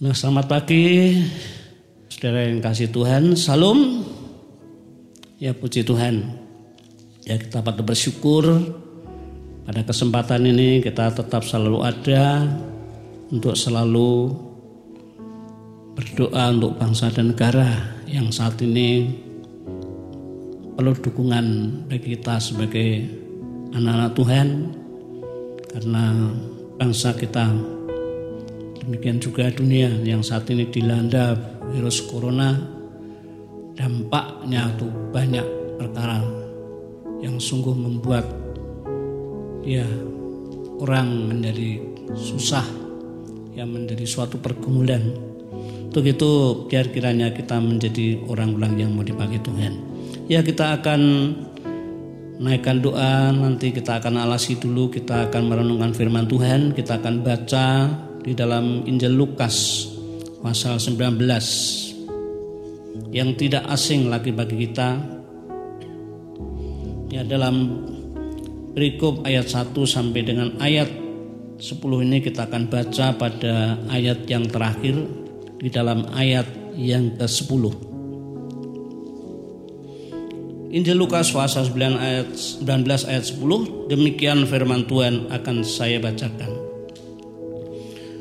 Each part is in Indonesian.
Nah, selamat pagi, saudara yang kasih Tuhan. Salam, ya puji Tuhan. Ya kita patut bersyukur pada kesempatan ini kita tetap selalu ada untuk selalu berdoa untuk bangsa dan negara yang saat ini perlu dukungan bagi kita sebagai anak-anak Tuhan karena bangsa kita Demikian juga dunia yang saat ini dilanda virus corona dampaknya itu banyak perkara yang sungguh membuat ya orang menjadi susah yang menjadi suatu pergumulan. Untuk itu biar kiranya kita menjadi orang-orang yang mau dipakai Tuhan. Ya kita akan naikkan doa nanti kita akan alasi dulu kita akan merenungkan firman Tuhan kita akan baca di dalam Injil Lukas pasal 19 yang tidak asing lagi bagi kita ya dalam perikop ayat 1 sampai dengan ayat 10 ini kita akan baca pada ayat yang terakhir di dalam ayat yang ke-10 Injil Lukas pasal 9 ayat 19 ayat 10 demikian firman Tuhan akan saya bacakan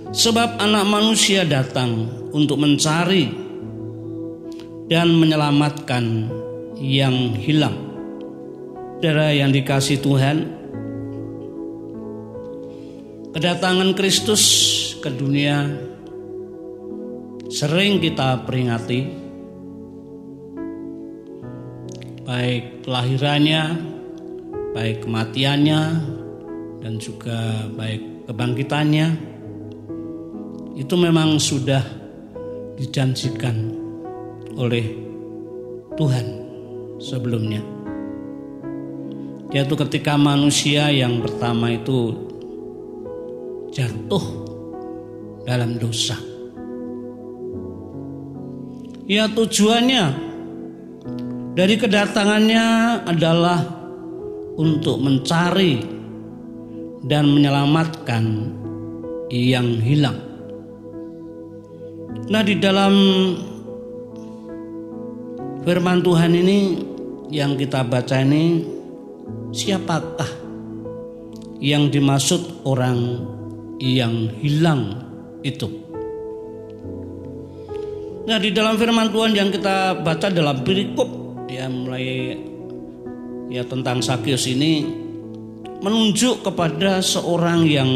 Sebab anak manusia datang untuk mencari dan menyelamatkan yang hilang. Saudara yang dikasih Tuhan, kedatangan Kristus ke dunia sering kita peringati baik kelahirannya, baik kematiannya dan juga baik kebangkitannya itu memang sudah dijanjikan oleh Tuhan sebelumnya. Yaitu ketika manusia yang pertama itu jatuh dalam dosa. Ya tujuannya dari kedatangannya adalah untuk mencari dan menyelamatkan yang hilang. Nah di dalam firman Tuhan ini yang kita baca ini siapakah yang dimaksud orang yang hilang itu? Nah di dalam firman Tuhan yang kita baca dalam perikop ya mulai ya tentang Sakyus ini menunjuk kepada seorang yang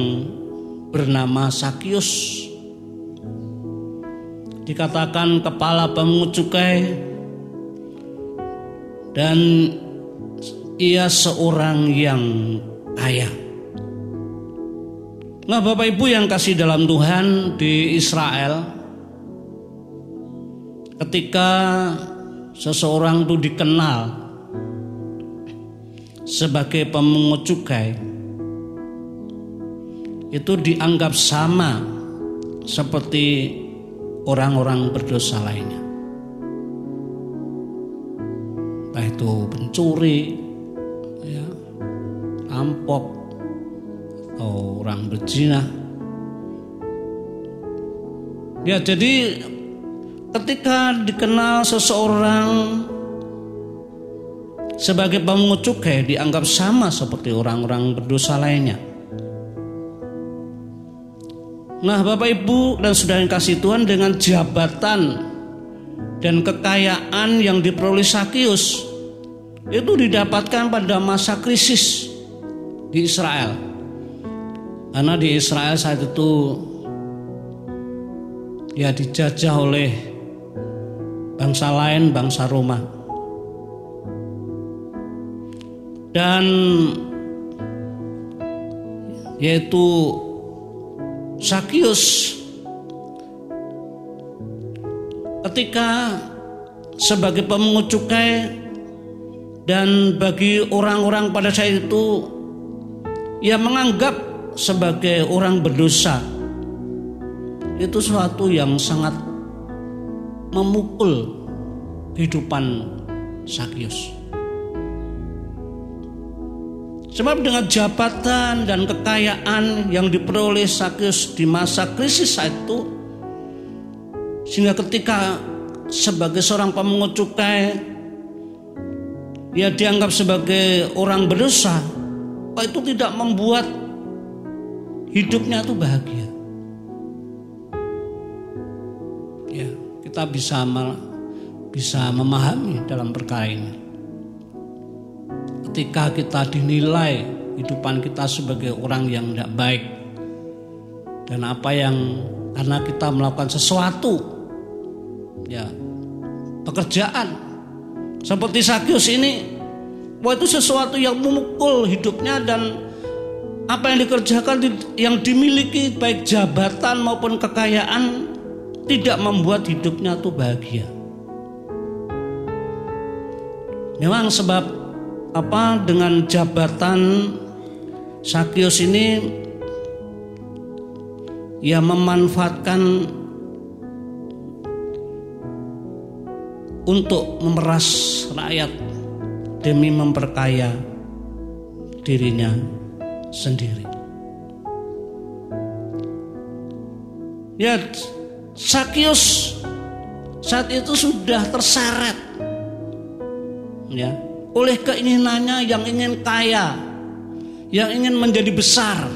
bernama Sakyus dikatakan kepala pemungut cukai dan ia seorang yang kaya. Nah Bapak Ibu yang kasih dalam Tuhan di Israel ketika seseorang itu dikenal sebagai pemungut cukai itu dianggap sama seperti orang-orang berdosa lainnya. Entah itu pencuri, ya, ampok, atau orang berzina. Ya jadi ketika dikenal seseorang sebagai pemungut cukai dianggap sama seperti orang-orang berdosa lainnya. Nah Bapak Ibu dan saudara yang kasih Tuhan dengan jabatan dan kekayaan yang diperoleh Sakius itu didapatkan pada masa krisis di Israel. Karena di Israel saat itu ya dijajah oleh bangsa lain, bangsa Roma. Dan yaitu Sakius ketika sebagai pemungut cukai dan bagi orang-orang pada saat itu ia menganggap sebagai orang berdosa itu suatu yang sangat memukul kehidupan Sakius. Sebab dengan jabatan dan kekayaan yang diperoleh Sakyus di masa krisis saat itu Sehingga ketika sebagai seorang pemungut cukai dia dianggap sebagai orang berdosa, itu tidak membuat hidupnya itu bahagia. Ya, kita bisa bisa memahami dalam perkara ini. Ketika kita dinilai hidupan kita sebagai orang yang tidak baik. Dan apa yang karena kita melakukan sesuatu. Ya pekerjaan. Seperti Sakyus ini wah itu sesuatu yang memukul hidupnya dan apa yang dikerjakan yang dimiliki baik jabatan maupun kekayaan tidak membuat hidupnya tuh bahagia. Memang sebab apa dengan jabatan Sakyus ini ia memanfaatkan untuk memeras rakyat demi memperkaya dirinya sendiri. Ya, Sakyus saat itu sudah terseret ya oleh keinginannya yang ingin kaya, yang ingin menjadi besar.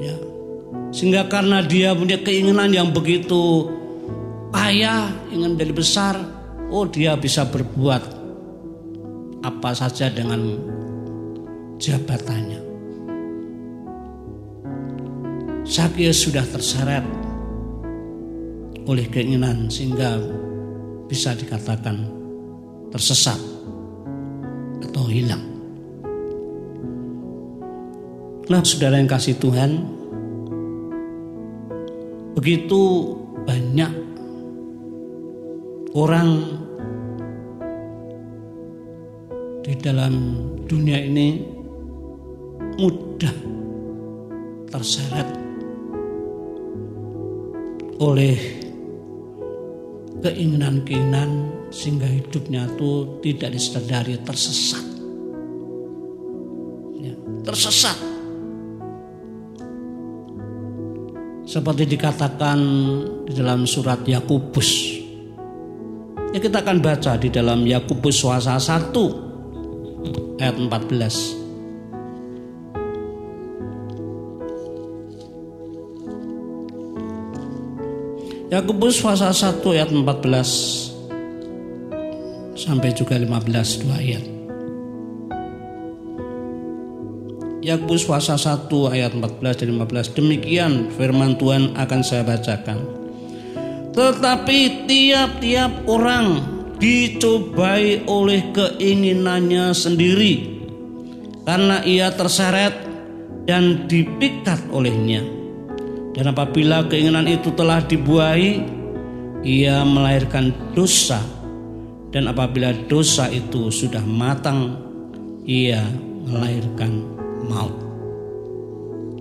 Ya. Sehingga karena dia punya keinginan yang begitu kaya, ingin menjadi besar, oh dia bisa berbuat apa saja dengan jabatannya. Sakyus sudah terseret oleh keinginan sehingga bisa dikatakan tersesat atau hilang. Nah, saudara yang kasih Tuhan, begitu banyak orang di dalam dunia ini mudah terseret oleh keinginan-keinginan sehingga hidupnya itu tidak disadari tersesat. Ya, tersesat. Seperti dikatakan di dalam surat Yakobus Ya kita akan baca di dalam Yakobus Suasa 1 ayat 14. Yakobus pasal 1 ayat 14 sampai juga 15 dua ayat. Yakobus pasal 1 ayat 14 dan 15 demikian firman Tuhan akan saya bacakan. Tetapi tiap-tiap orang dicobai oleh keinginannya sendiri karena ia terseret dan dipikat olehnya. Dan apabila keinginan itu telah dibuai, ia melahirkan dosa. Dan apabila dosa itu sudah matang, ia melahirkan maut.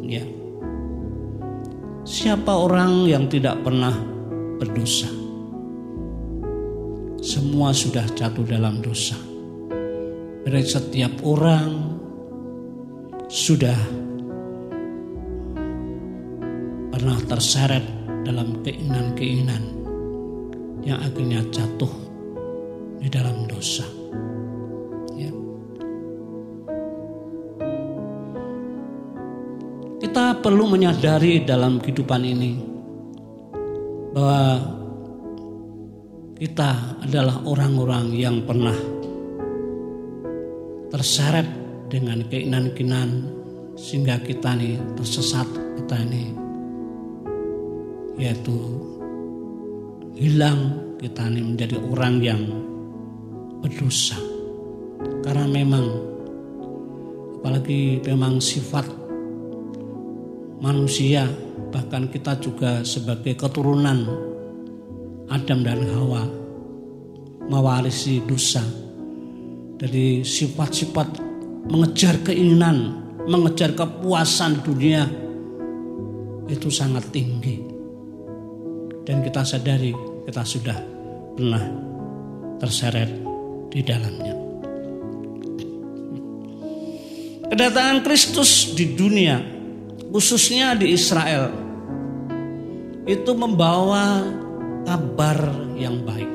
Ya. Siapa orang yang tidak pernah berdosa. Semua sudah jatuh dalam dosa. Dari setiap orang sudah pernah terseret dalam keinginan-keinginan yang akhirnya jatuh di dalam dosa. Ya. Kita perlu menyadari dalam kehidupan ini bahwa kita adalah orang-orang yang pernah terseret dengan keinginan-keinginan sehingga kita ini tersesat kita ini yaitu hilang kita ini menjadi orang yang berdosa. Karena memang apalagi memang sifat manusia bahkan kita juga sebagai keturunan Adam dan Hawa mewarisi dosa. Dari sifat-sifat mengejar keinginan, mengejar kepuasan dunia itu sangat tinggi. Dan kita sadari kita sudah pernah terseret di dalamnya. Kedatangan Kristus di dunia, khususnya di Israel, itu membawa kabar yang baik.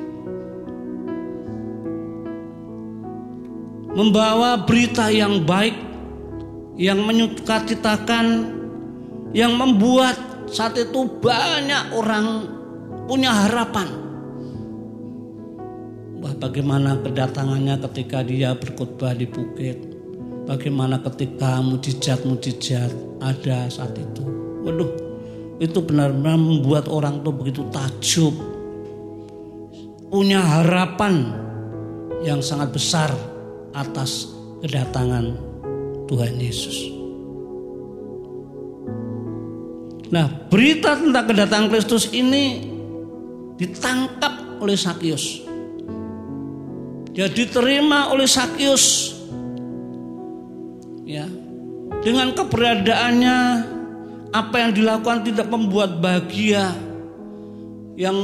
Membawa berita yang baik yang menyukacitakan yang membuat saat itu banyak orang punya harapan. Bagaimana kedatangannya ketika dia berkhotbah di bukit. Bagaimana ketika mujizat-mujizat ada saat itu. Waduh, itu benar-benar membuat orang itu begitu takjub. Punya harapan yang sangat besar atas kedatangan Tuhan Yesus. Nah, berita tentang kedatangan Kristus ini ditangkap oleh Sakyus. Dia diterima oleh Sakyus. Ya. Dengan keberadaannya apa yang dilakukan tidak membuat bahagia yang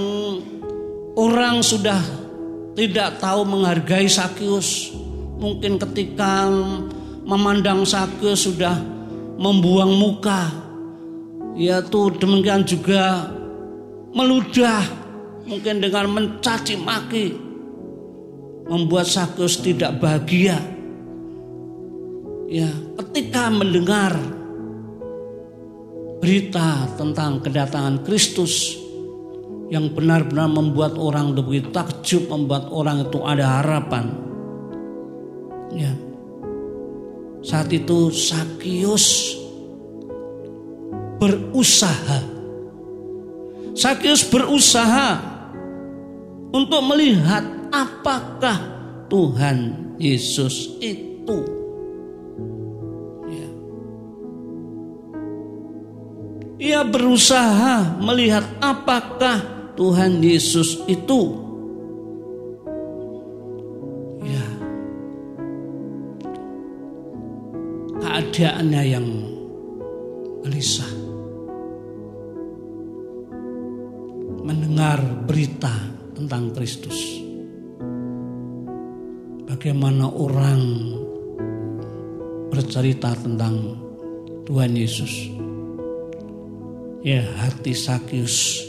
orang sudah tidak tahu menghargai Sakyus. Mungkin ketika memandang Sakyus sudah membuang muka yaitu demikian juga meludah mungkin dengan mencaci maki membuat Sakus tidak bahagia ya ketika mendengar berita tentang kedatangan Kristus yang benar-benar membuat orang lebih takjub membuat orang itu ada harapan ya saat itu Sakius berusaha. Sakyus berusaha untuk melihat apakah Tuhan Yesus itu. Ya. Ia berusaha melihat apakah Tuhan Yesus itu. Ya. Keadaannya yang gelisah. mendengar berita tentang Kristus. Bagaimana orang bercerita tentang Tuhan Yesus. Ya, hati Sakyus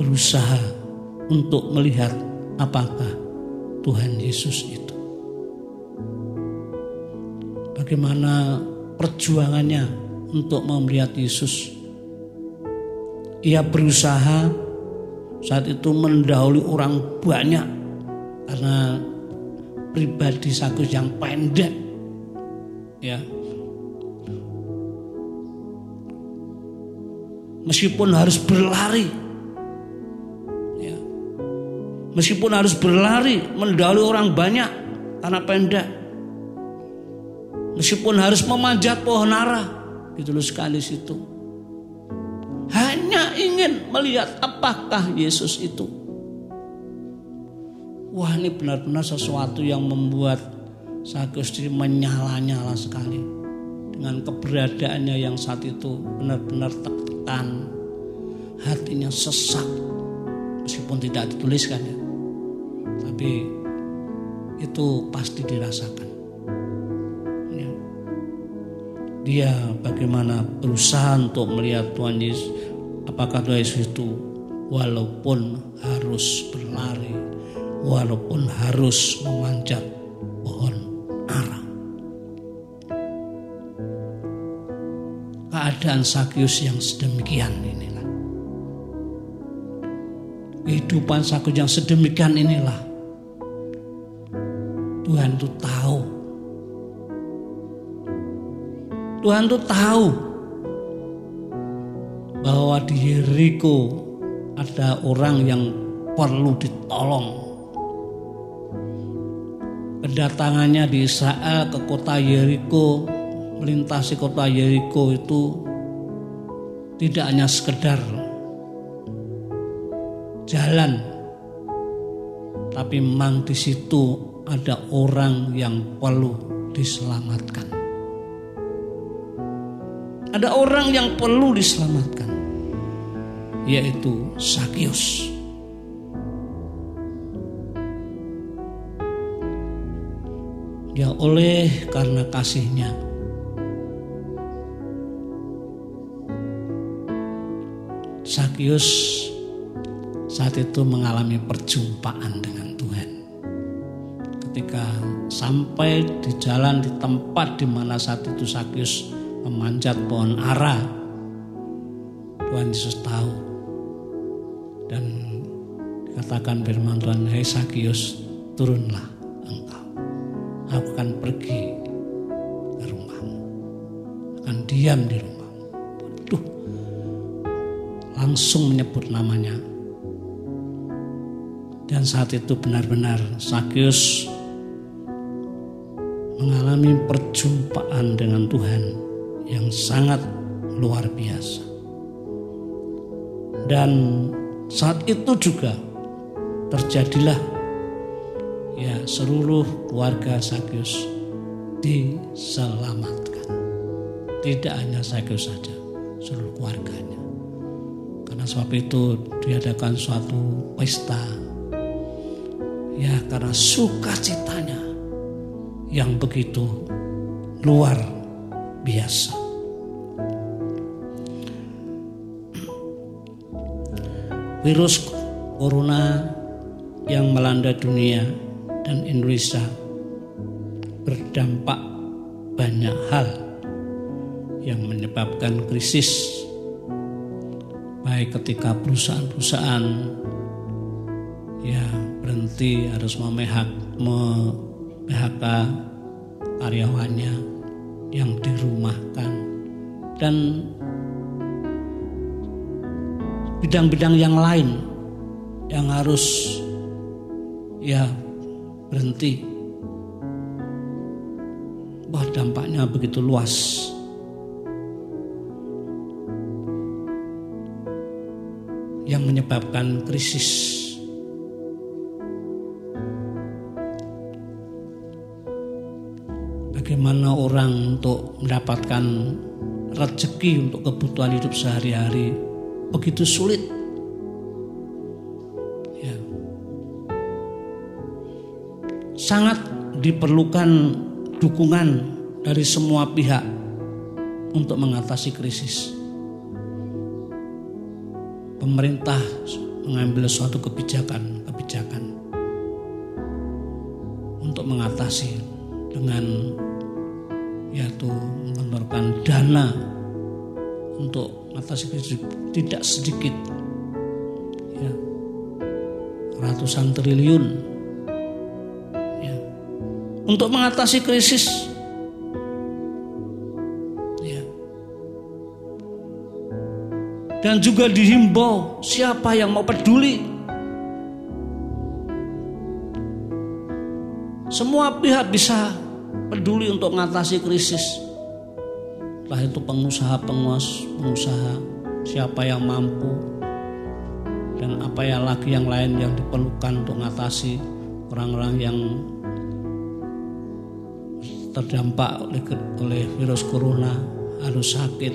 berusaha untuk melihat apakah Tuhan Yesus itu. Bagaimana perjuangannya untuk melihat Yesus ia berusaha saat itu mendahului orang banyak karena pribadi Sagus yang pendek. Ya. Meskipun harus berlari. Ya. Meskipun harus berlari mendahului orang banyak karena pendek. Meskipun harus memanjat pohon ara, loh sekali situ hanya ingin melihat apakah Yesus itu. Wah ini benar-benar sesuatu yang membuat Sagusti menyala-nyala sekali. Dengan keberadaannya yang saat itu benar-benar tertekan. Hatinya sesak. Meskipun tidak dituliskan ya. Tapi itu pasti dirasakan. dia bagaimana berusaha untuk melihat Tuhan Yesus apakah Tuhan Yesus itu walaupun harus berlari walaupun harus memanjat pohon ara keadaan Sakyus yang sedemikian inilah. Kehidupan Sakyus yang sedemikian inilah. Tuhan itu tahu. Tuhan tuh tahu bahwa di Yeriko ada orang yang perlu ditolong. Kedatangannya di Israel ke kota Yeriko, melintasi kota Yeriko itu tidak hanya sekedar jalan, tapi memang di situ ada orang yang perlu diselamatkan. Ada orang yang perlu diselamatkan, yaitu Sakyus. Ya oleh karena kasihnya. Sakyus saat itu mengalami perjumpaan dengan Tuhan. Ketika sampai di jalan di tempat di mana saat itu Sakyus memanjat pohon ara, Tuhan Yesus tahu. Dan dikatakan firman Tuhan, Hei Sakyus, turunlah diam di rumahmu. Waduh, langsung menyebut namanya. Dan saat itu benar-benar Sakyus mengalami perjumpaan dengan Tuhan yang sangat luar biasa. Dan saat itu juga terjadilah ya seluruh keluarga Sakyus diselamatkan. Tidak hanya Sakyus saja, seluruh keluarganya. Karena sebab itu diadakan suatu pesta. Ya karena sukacitanya yang begitu luar biasa. Virus corona yang melanda dunia dan Indonesia berdampak banyak hal yang menyebabkan krisis baik ketika perusahaan-perusahaan ya berhenti harus memehak PHK karyawannya yang dirumahkan dan bidang-bidang yang lain yang harus ya berhenti. Wah dampaknya begitu luas. Yang menyebabkan krisis bagaimana orang untuk mendapatkan rezeki untuk kebutuhan hidup sehari-hari begitu sulit. Ya. Sangat diperlukan dukungan dari semua pihak untuk mengatasi krisis. Pemerintah mengambil suatu kebijakan-kebijakan untuk mengatasi dengan yaitu mengeluarkan dana untuk mengatasi krisis tidak sedikit ya ratusan triliun ya untuk mengatasi krisis dan juga dihimbau siapa yang mau peduli semua pihak bisa peduli untuk mengatasi krisis. Entah itu pengusaha, penguas, pengusaha, siapa yang mampu, dan apa ya lagi yang lain yang diperlukan untuk mengatasi orang-orang yang terdampak oleh virus corona, harus sakit,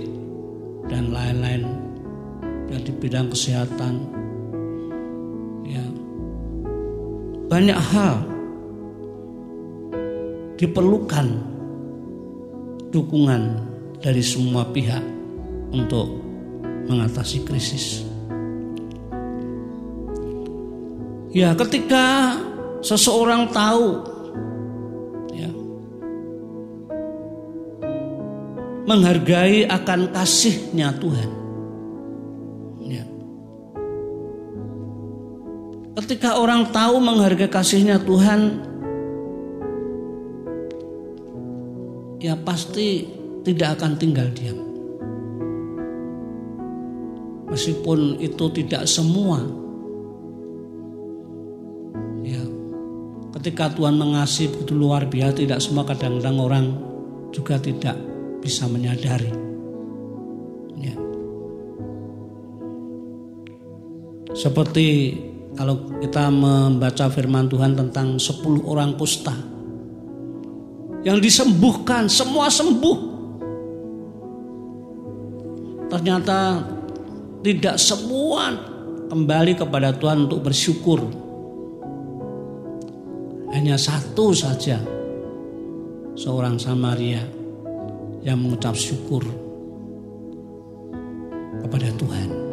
dan lain-lain. Dan di bidang kesehatan, ya banyak hal diperlukan dukungan dari semua pihak untuk mengatasi krisis. Ya, ketika seseorang tahu ya, menghargai akan kasihnya Tuhan. Ketika orang tahu menghargai kasihnya Tuhan, ya pasti tidak akan tinggal diam. Meskipun itu tidak semua. Ya. Ketika Tuhan mengasihi begitu luar biasa tidak semua kadang-kadang orang juga tidak bisa menyadari. Ya. Seperti kalau kita membaca firman Tuhan tentang 10 orang kusta yang disembuhkan, semua sembuh. Ternyata tidak semua kembali kepada Tuhan untuk bersyukur. Hanya satu saja seorang Samaria yang mengucap syukur kepada Tuhan.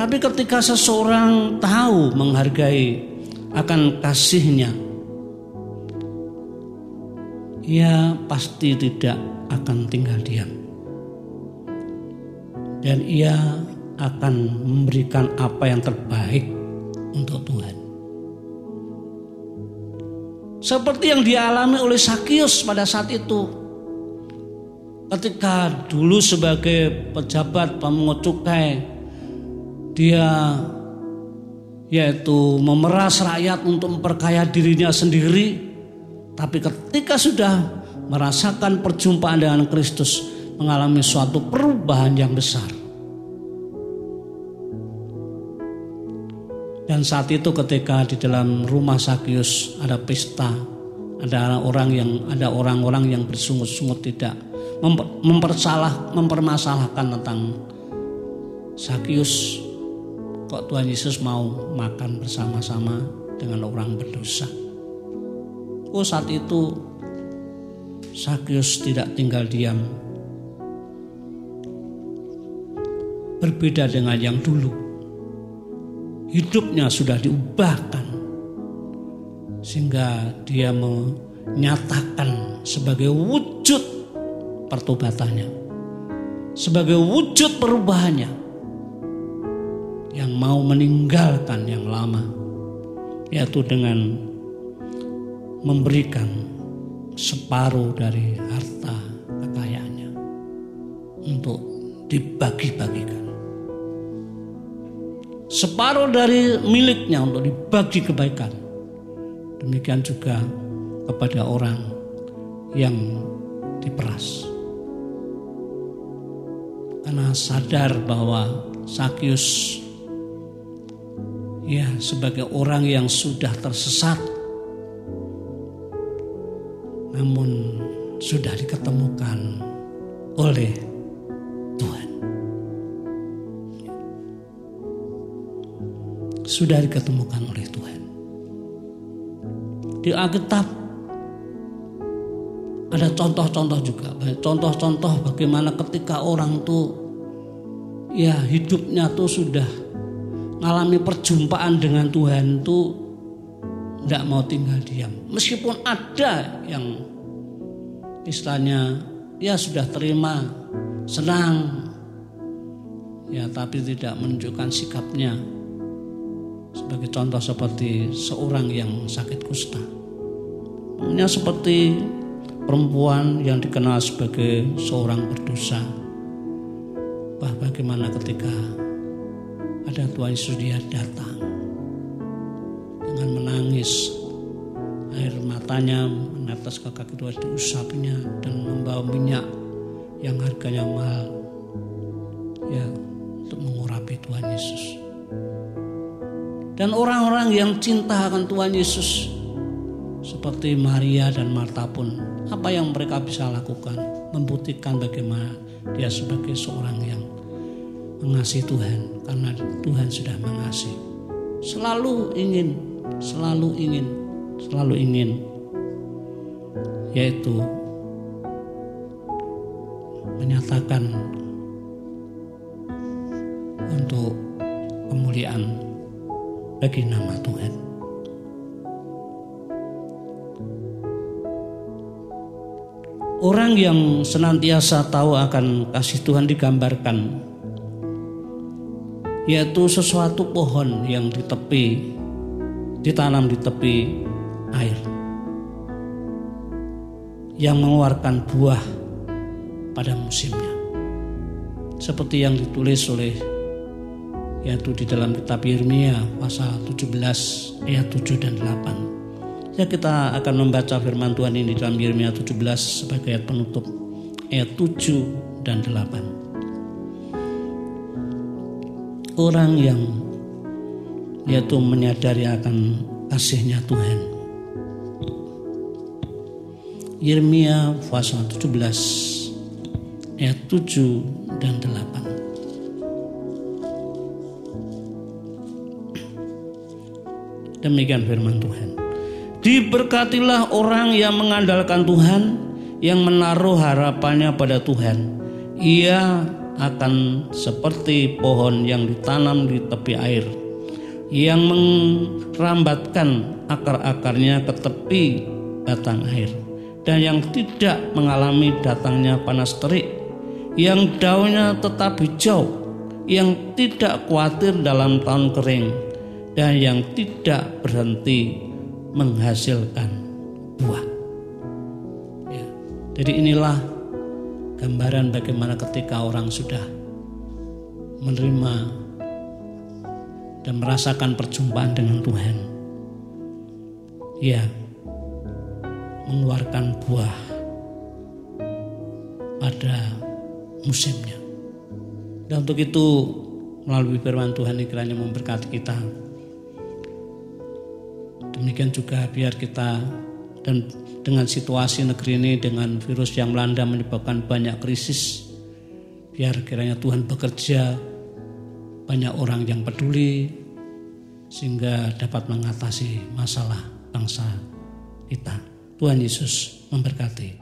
Tapi ketika seseorang tahu menghargai akan kasihnya, ia pasti tidak akan tinggal diam. Dan ia akan memberikan apa yang terbaik untuk Tuhan. Seperti yang dialami oleh Sakius pada saat itu. Ketika dulu sebagai pejabat pemungut cukai dia yaitu memeras rakyat untuk memperkaya dirinya sendiri. Tapi ketika sudah merasakan perjumpaan dengan Kristus mengalami suatu perubahan yang besar. Dan saat itu ketika di dalam rumah Sakius ada pesta ada orang yang ada orang-orang yang bersungut-sungut tidak mempersalah mempermasalahkan tentang Sakius kok Tuhan Yesus mau makan bersama-sama dengan orang berdosa. Oh saat itu Sakyus tidak tinggal diam. Berbeda dengan yang dulu. Hidupnya sudah diubahkan. Sehingga dia menyatakan sebagai wujud pertobatannya. Sebagai wujud perubahannya yang mau meninggalkan yang lama yaitu dengan memberikan separuh dari harta kekayaannya untuk dibagi-bagikan. Separuh dari miliknya untuk dibagi kebaikan. Demikian juga kepada orang yang diperas. Karena sadar bahwa Sakyus ya sebagai orang yang sudah tersesat namun sudah diketemukan oleh Tuhan. Sudah diketemukan oleh Tuhan. Di Alkitab ada contoh-contoh juga, contoh-contoh bagaimana ketika orang tuh ya hidupnya tuh sudah mengalami perjumpaan dengan Tuhan itu tidak mau tinggal diam. Meskipun ada yang istilahnya ya sudah terima, senang, ya tapi tidak menunjukkan sikapnya. Sebagai contoh seperti seorang yang sakit kusta. Namanya seperti perempuan yang dikenal sebagai seorang berdosa. Bah bagaimana ketika ada Tuhan Yesus dia datang. Dengan menangis air matanya menetes ke kaki Tuhan diusapnya dan membawa minyak yang harganya mahal. Ya untuk mengurapi Tuhan Yesus. Dan orang-orang yang cinta akan Tuhan Yesus seperti Maria dan Marta pun apa yang mereka bisa lakukan? Membuktikan bagaimana dia sebagai seorang yang mengasihi Tuhan karena Tuhan sudah mengasihi. Selalu ingin, selalu ingin, selalu ingin yaitu menyatakan untuk kemuliaan bagi nama Tuhan. Orang yang senantiasa tahu akan kasih Tuhan digambarkan yaitu sesuatu pohon yang di tepi ditanam di tepi air yang mengeluarkan buah pada musimnya. Seperti yang ditulis oleh yaitu di dalam kitab Yeremia pasal 17 ayat 7 dan 8 ya kita akan membaca firman Tuhan ini dalam Yeremia 17 sebagai ayat penutup ayat 7 dan 8 orang yang yaitu menyadari akan kasihnya Tuhan. Yeremia pasal 17 ayat 7 dan 8. Demikian firman Tuhan. Diberkatilah orang yang mengandalkan Tuhan, yang menaruh harapannya pada Tuhan. Ia akan seperti pohon yang ditanam di tepi air yang merambatkan akar-akarnya ke tepi batang air dan yang tidak mengalami datangnya panas terik yang daunnya tetap hijau yang tidak khawatir dalam tahun kering dan yang tidak berhenti menghasilkan buah. Ya. Jadi inilah gambaran bagaimana ketika orang sudah menerima dan merasakan perjumpaan dengan Tuhan. Ya, mengeluarkan buah pada musimnya. Dan untuk itu melalui firman Tuhan kiranya memberkati kita. Demikian juga biar kita dan dengan situasi negeri ini dengan virus yang melanda menyebabkan banyak krisis. Biar kiranya Tuhan bekerja banyak orang yang peduli sehingga dapat mengatasi masalah bangsa kita. Tuhan Yesus memberkati.